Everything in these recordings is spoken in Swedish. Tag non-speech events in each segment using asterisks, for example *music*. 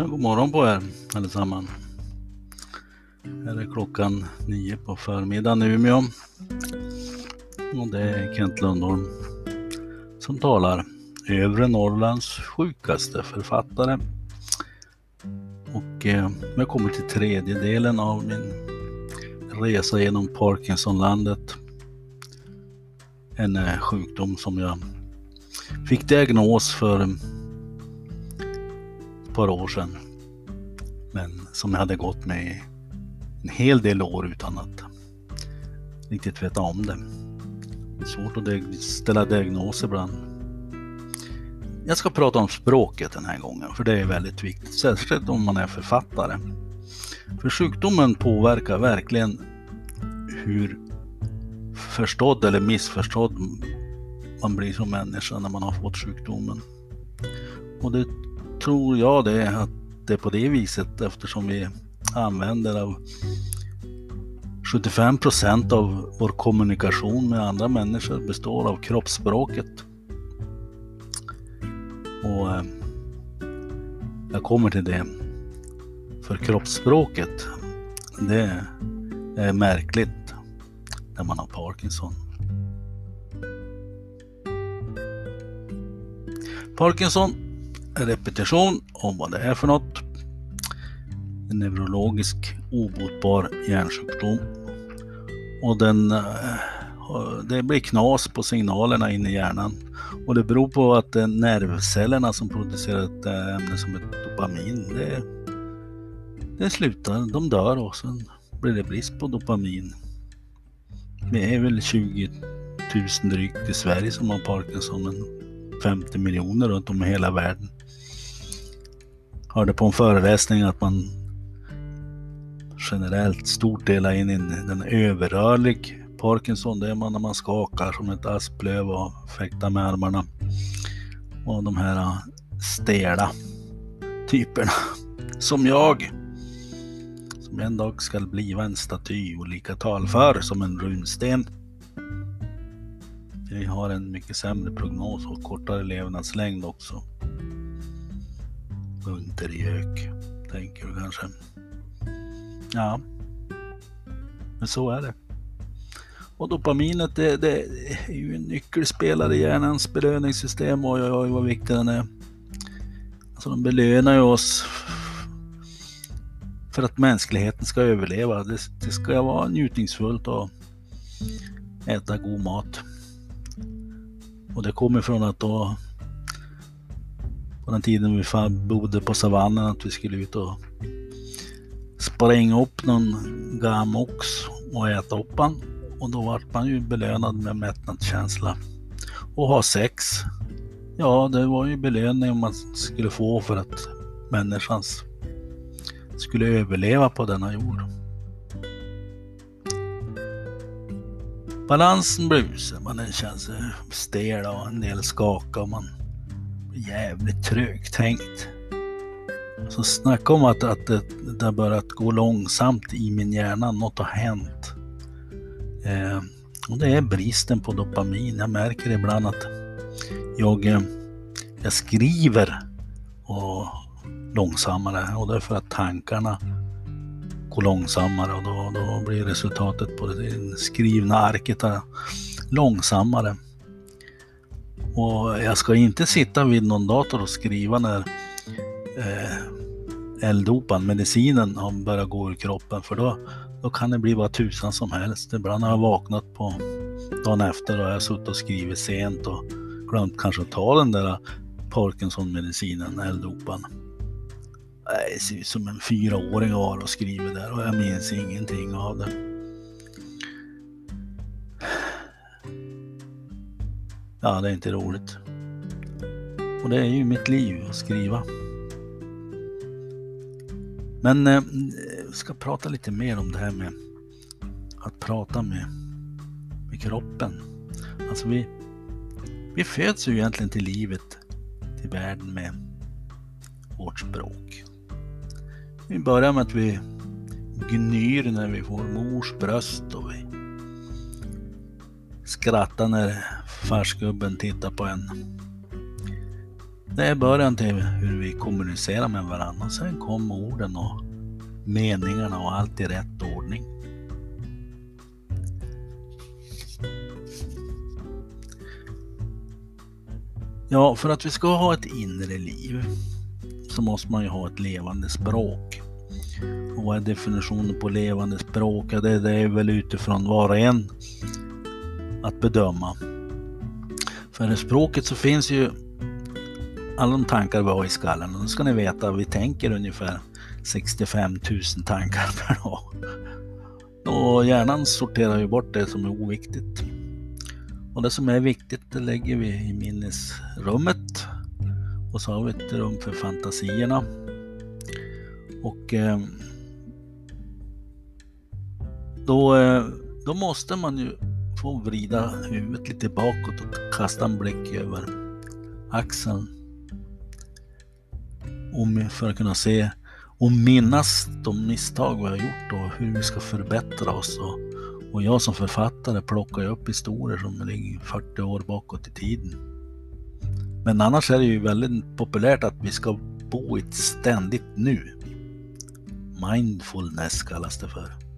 Ja, god morgon på er allesammans. Här är klockan nio på förmiddagen i Umeå. Och det är Kent Lundholm som talar. Övre Norrlands sjukaste författare. Och eh, jag kommer till tredje delen av min resa genom Parkinsonlandet. En eh, sjukdom som jag fick diagnos för par år sedan. Men som jag hade gått med en hel del år utan att riktigt veta om det. det är svårt att ställa diagnoser ibland. Jag ska prata om språket den här gången, för det är väldigt viktigt, särskilt om man är författare. För sjukdomen påverkar verkligen hur förstådd eller missförstådd man blir som människa när man har fått sjukdomen. Och det tror jag det att det är på det viset eftersom vi använder av 75 procent av vår kommunikation med andra människor består av kroppsspråket. Och eh, jag kommer till det. För kroppsspråket, det är märkligt när man har Parkinson. Parkinson repetition om vad det är för något. En neurologisk obotbar hjärnsjukdom. Och den, eh, det blir knas på signalerna in i hjärnan. Och det beror på att nervcellerna som producerar ett eh, ämne som ett dopamin. Det, det slutar, de dör och sen blir det brist på dopamin. Det är väl 20 000 drygt i Sverige som har Parkinson, men 50 miljoner runt om i hela världen. Hörde på en föreläsning att man generellt stort delar in i den överrörlig Parkinson. Det är man när man skakar som ett asplöv och fäktar med armarna. Och de här äh, stela typerna. *laughs* Som jag. Som en dag ska bliva en staty och lika talför som en runsten. Vi har en mycket sämre prognos och kortare levnadslängd också. Buntergök, tänker du kanske. Ja, men så är det. Och dopaminet det, det är ju en nyckelspelare i hjärnans belöningssystem. Oj, oj, oj vad viktig den är. Alltså de belönar ju oss för att mänskligheten ska överleva. Det, det ska vara njutningsfullt att äta god mat. Och det kommer från att då på den tiden vi bodde på savannen att vi skulle ut och spränga upp någon gamox och äta upp han. Och då vart man ju belönad med mättnadskänsla. Och ha sex. Ja, det var ju belöning man skulle få för att människan skulle överleva på denna jord. Balansen blir usel, man känner sig stel och en del skakar. man jävligt trögtänkt. Så snacka om att, att det, det har börjat gå långsamt i min hjärna, något har hänt. Eh, och det är bristen på dopamin. Jag märker ibland att jag, eh, jag skriver och långsammare och det är för att tankarna går långsammare och då, då blir resultatet på det skrivna arket långsammare. Och jag ska inte sitta vid någon dator och skriva när eh, eldopan, medicinen, har börjat gå ur kroppen för då, då kan det bli vad tusan som helst. Ibland har jag vaknat på dagen efter och jag har suttit och skrivit sent och glömt kanske att ta den där Parkinson-medicinen, L-dopan. Ser ut som en fyraåring var och skriver där och jag minns ingenting av det. Ja, det är inte roligt. Och det är ju mitt liv att skriva. Men eh, jag ska prata lite mer om det här med att prata med, med kroppen. Alltså vi, vi föds ju egentligen till livet, till världen med vårt språk. Vi börjar med att vi gnyr när vi får mors bröst och vi skrattar när farsgubben tittar på en. Det är början till hur vi kommunicerar med varandra. Sen kom orden och meningarna och allt i rätt ordning. Ja, för att vi ska ha ett inre liv så måste man ju ha ett levande språk. Och vad är definitionen på levande språk? Ja, det, det är väl utifrån var och en att bedöma. För i språket så finns ju alla de tankar vi har i skallen. Och då ska ni veta att vi tänker ungefär 65 000 tankar *laughs* per dag. Och hjärnan sorterar ju bort det som är oviktigt. Och det som är viktigt det lägger vi i minnesrummet. Och så har vi ett rum för fantasierna. Och eh, då, eh, då måste man ju få vrida huvudet lite bakåt och kasta en blick över axeln. Om, för att kunna se och minnas de misstag vi har gjort och hur vi ska förbättra oss. Och, och jag som författare plockar ju upp historier som ligger 40 år bakåt i tiden. Men annars är det ju väldigt populärt att vi ska bo i ett ständigt nu. Mindfulness kallas det för.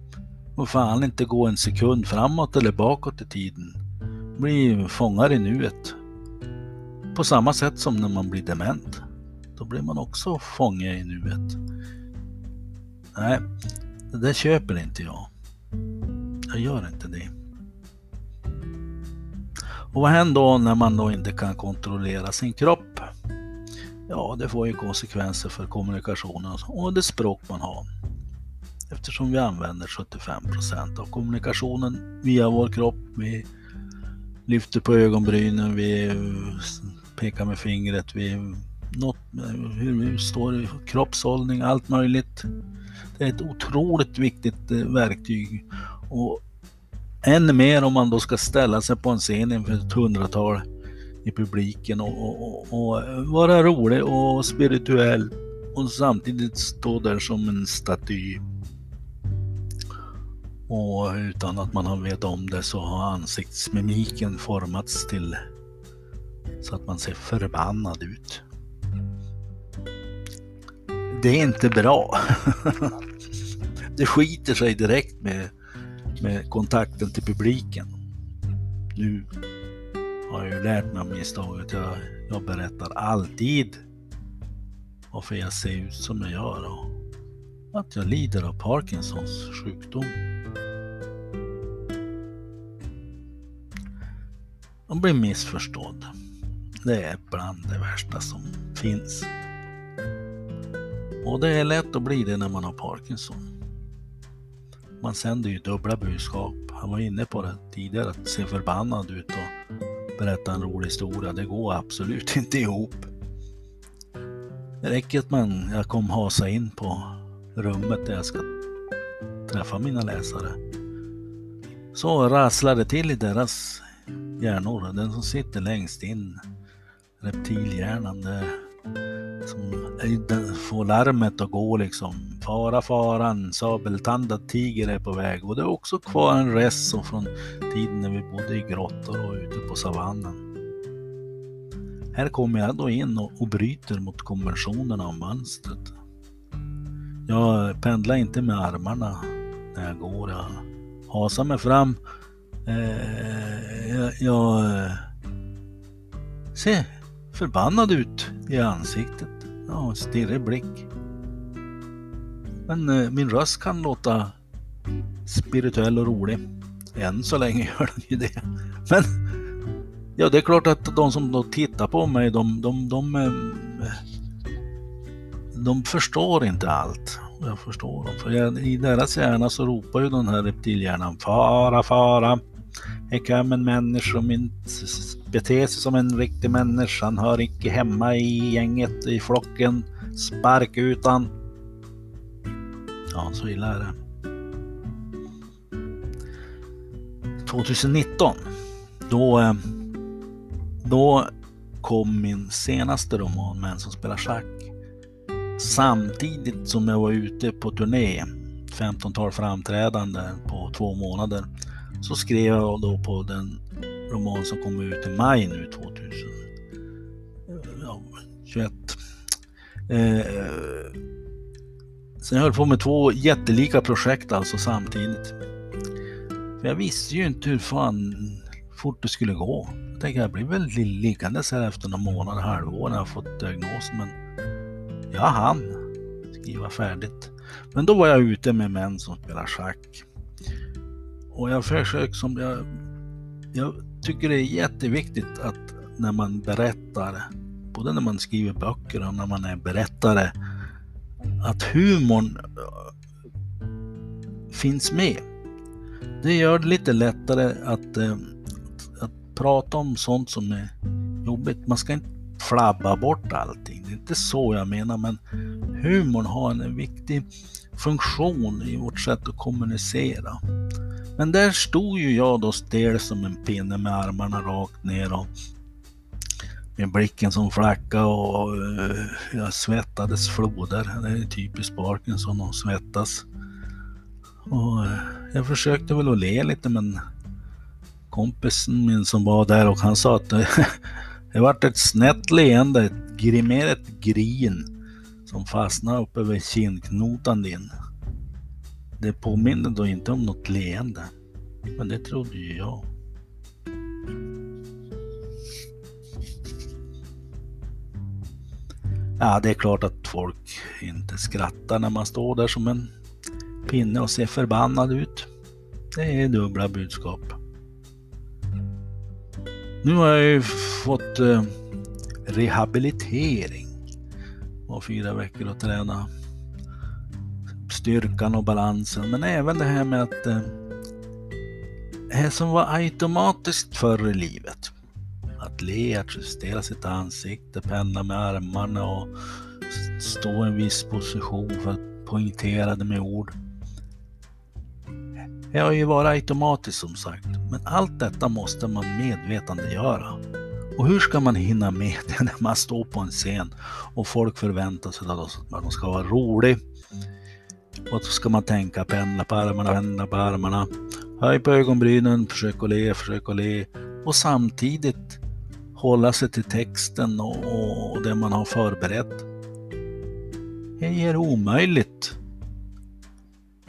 Och fan inte gå en sekund framåt eller bakåt i tiden. Bli fångad i nuet. På samma sätt som när man blir dement. Då blir man också fånge i nuet. Nej, det där köper inte jag. Jag gör inte det. Och vad händer då när man då inte kan kontrollera sin kropp? Ja, det får ju konsekvenser för kommunikationen och det språk man har. Eftersom vi använder 75 procent av kommunikationen via vår kropp. Vi lyfter på ögonbrynen, vi pekar med fingret, vi något, hur vi står i kroppshållning, allt möjligt. Det är ett otroligt viktigt eh, verktyg. Och än mer om man då ska ställa sig på en scen inför ett hundratal i publiken och, och, och, eh, vara rolig och spirituell och samtidigt stå där som en staty. Och utan att man har vet om det så har ansiktsmimiken formats till så att man ser förbannad ut. Det är inte bra. *laughs* det skiter sig direkt med, med kontakten till publiken. Nu har jag ju lärt mig av misstaget. Jag, jag berättar alltid varför jag ser ut som jag gör och att jag lider av Parkinsons sjukdom. De blir missförstådd. Det är bland det värsta som finns. Och det är lätt att bli det när man har Parkinson. Man sänder ju dubbla budskap. Han var inne på det tidigare, att se förbannad ut och berätta en rolig historia. Det går absolut *laughs* inte ihop. Det räcker att man, jag kom hasa in på rummet där jag ska träffa mina läsare. Så rasslar det till i deras hjärnor. Den som sitter längst in, reptilhjärnan, det som får larmet att gå liksom. Fara faran, sabeltandad tiger är på väg. Och det är också kvar en rest som från tiden när vi bodde i grottor och ute på savannen. Här kommer jag då in och, och bryter mot konventionerna och mönstret. Jag pendlar inte med armarna när jag går. Jag hasar mig fram. Eh, jag, jag eh, ser förbannad ut i ansiktet. Ja, en stirrig blick. Men eh, min röst kan låta spirituell och rolig. Än så länge *laughs* gör den ju det. Men ja, det är klart att de som då tittar på mig, de, de, de, de, de förstår inte allt. Jag förstår dem. För jag, i deras hjärna så ropar ju den här reptilhjärnan fara, fara. Här kommer en människa som inte beter sig som en riktig människa. Han hör icke hemma i gänget, i flocken. Spark ut han. Ja, så illa är det. 2019, då, eh, då kom min senaste roman Män som spelar schack. Samtidigt som jag var ute på turné, 15-tal framträdanden på två månader, så skrev jag då på den roman som kom ut i maj nu 2020. 21. Eh, sen jag höll på med två jättelika projekt alltså samtidigt. För jag visste ju inte hur fan fort det skulle gå. Jag tänkte jag blir väl liggandes här efter några månader, halvår när jag fått diagnosen. Men jag hann skriva färdigt. Men då var jag ute med män som spelar schack. Och jag försöker som jag, jag tycker det är jätteviktigt att när man berättar, både när man skriver böcker och när man är berättare, att humorn eh, finns med. Det gör det lite lättare att, att, att prata om sånt som är jobbigt. Man ska inte flabba bort allting. Det är inte så jag menar, men humorn har en viktig funktion i vårt sätt att kommunicera. Men där stod ju jag då stel som en pinne med armarna rakt ner och med blicken som flacka och eh, jag svettades floder. Det är typiskt Parkinson att svettas. Och eh, jag försökte väl att le lite men kompisen min som var där och han sa att eh, *laughs* det vart ett snett leende, ett, mer ett grin som fastnade uppe vid kindknotan din. Det påminner då inte om något leende. Men det trodde ju jag. Ja, det är klart att folk inte skrattar när man står där som en pinne och ser förbannad ut. Det är dubbla budskap. Nu har jag ju fått eh, rehabilitering. Var fyra veckor att träna styrkan och balansen. Men även det här med att eh, det här som var automatiskt förr i livet. Att le, att justera sitt ansikte, pendla med armarna och stå i en viss position för att poängtera det med ord. Det har ju varit automatiskt som sagt, men allt detta måste man medvetandegöra. Och hur ska man hinna med det när man står på en scen och folk förväntar sig att man ska vara rolig, och så ska man tänka pendla på armarna, pendla på armarna. Höj på ögonbrynen, försök att le, försök att le. Och samtidigt hålla sig till texten och, och det man har förberett. Det är omöjligt.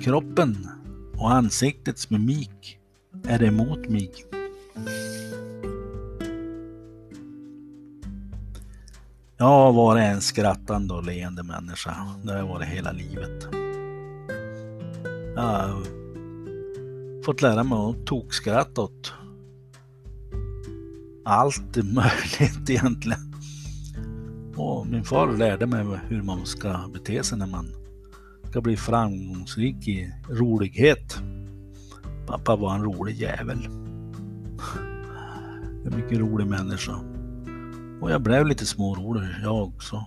Kroppen och ansiktets mimik är emot mig. Jag har varit en skrattande och leende människa. Det har jag varit hela livet. Jag har fått lära mig att tokskratta åt allt möjligt egentligen. Och min far lärde mig hur man ska bete sig när man ska bli framgångsrik i rolighet. Pappa var en rolig jävel. En mycket rolig människa. Och jag blev lite smårolig jag också.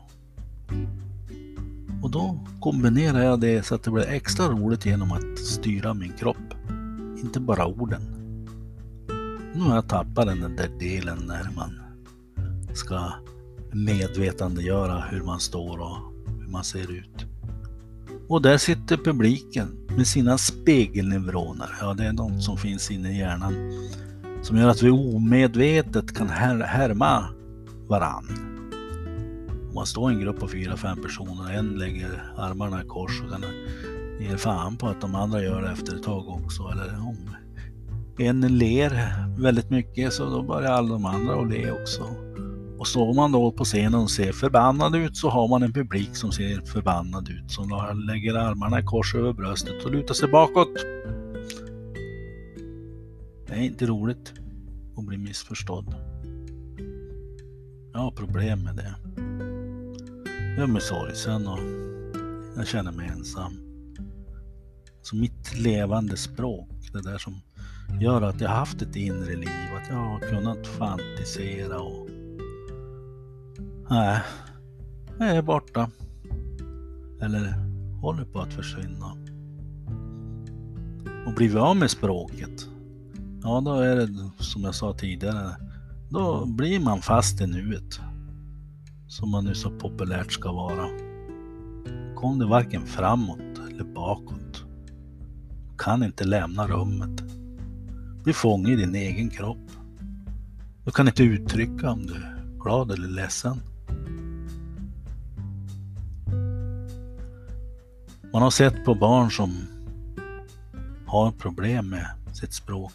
Och då kombinerar jag det så att det blir extra roligt genom att styra min kropp. Inte bara orden. Nu har jag tappat den där delen när man ska medvetandegöra hur man står och hur man ser ut. Och där sitter publiken med sina spegelneuroner. Ja, det är något som finns inne i hjärnan som gör att vi omedvetet kan härma varann man står i en grupp på fyra, fem personer, och en lägger armarna i kors och kan ge fan på att de andra gör det efter ett tag också. Eller om en ler väldigt mycket så då börjar alla de andra att le också. Och står man då på scenen och ser förbannad ut så har man en publik som ser förbannad ut som lägger armarna i kors över bröstet och lutar sig bakåt. Det är inte roligt att bli missförstådd. Jag har problem med det gör mig sorgsen och jag känner mig ensam. Så mitt levande språk, det där som gör att jag haft ett inre liv, att jag har kunnat fantisera och... Nej, jag är borta. Eller håller på att försvinna. Och blir vi av med språket, ja då är det som jag sa tidigare, då blir man fast i nuet som man nu så populärt ska vara, kom det varken framåt eller bakåt. Du kan inte lämna rummet. Du är fånge i din egen kropp. Du kan inte uttrycka om du är glad eller ledsen. Man har sett på barn som har problem med sitt språk.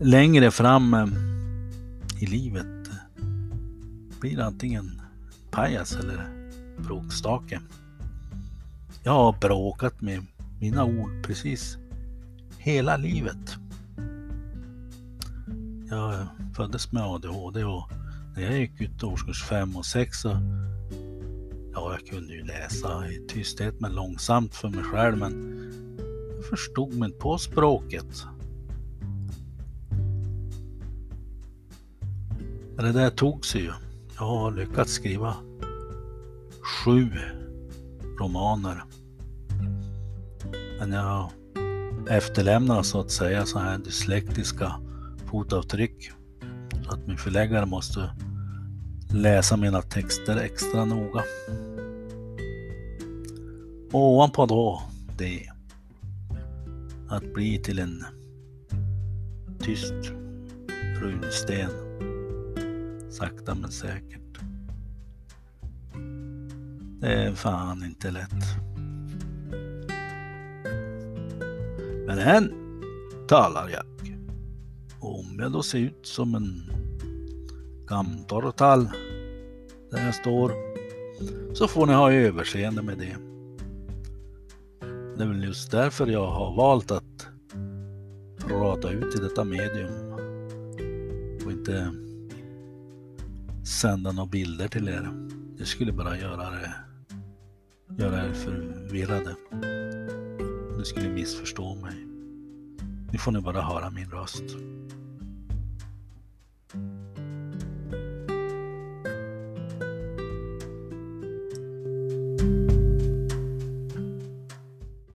Längre fram eh, i livet blir antingen pajas eller bråkstake. Jag har bråkat med mina ord precis hela livet. Jag föddes med ADHD och när jag gick ut årskurs 5 och 6 så Ja, jag kunde ju läsa i tysthet men långsamt för mig själv men jag förstod mig på språket. Men det där tog sig ju. Jag har lyckats skriva sju romaner. Men jag efterlämnar så att säga så här dyslektiska fotavtryck. Så att min förläggare måste läsa mina texter extra noga. Och ovanpå då det att bli till en tyst runsten. Sakta men säkert. Det är fan inte lätt. Men än talar jag. Och Om jag då ser ut som en gamtorrtall där jag står så får ni ha överseende med det. Det är väl just därför jag har valt att prata ut i detta medium och inte sända några bilder till er. Det skulle bara göra, det, göra er förvirrade. Ni skulle missförstå mig. Nu får ni bara höra min röst.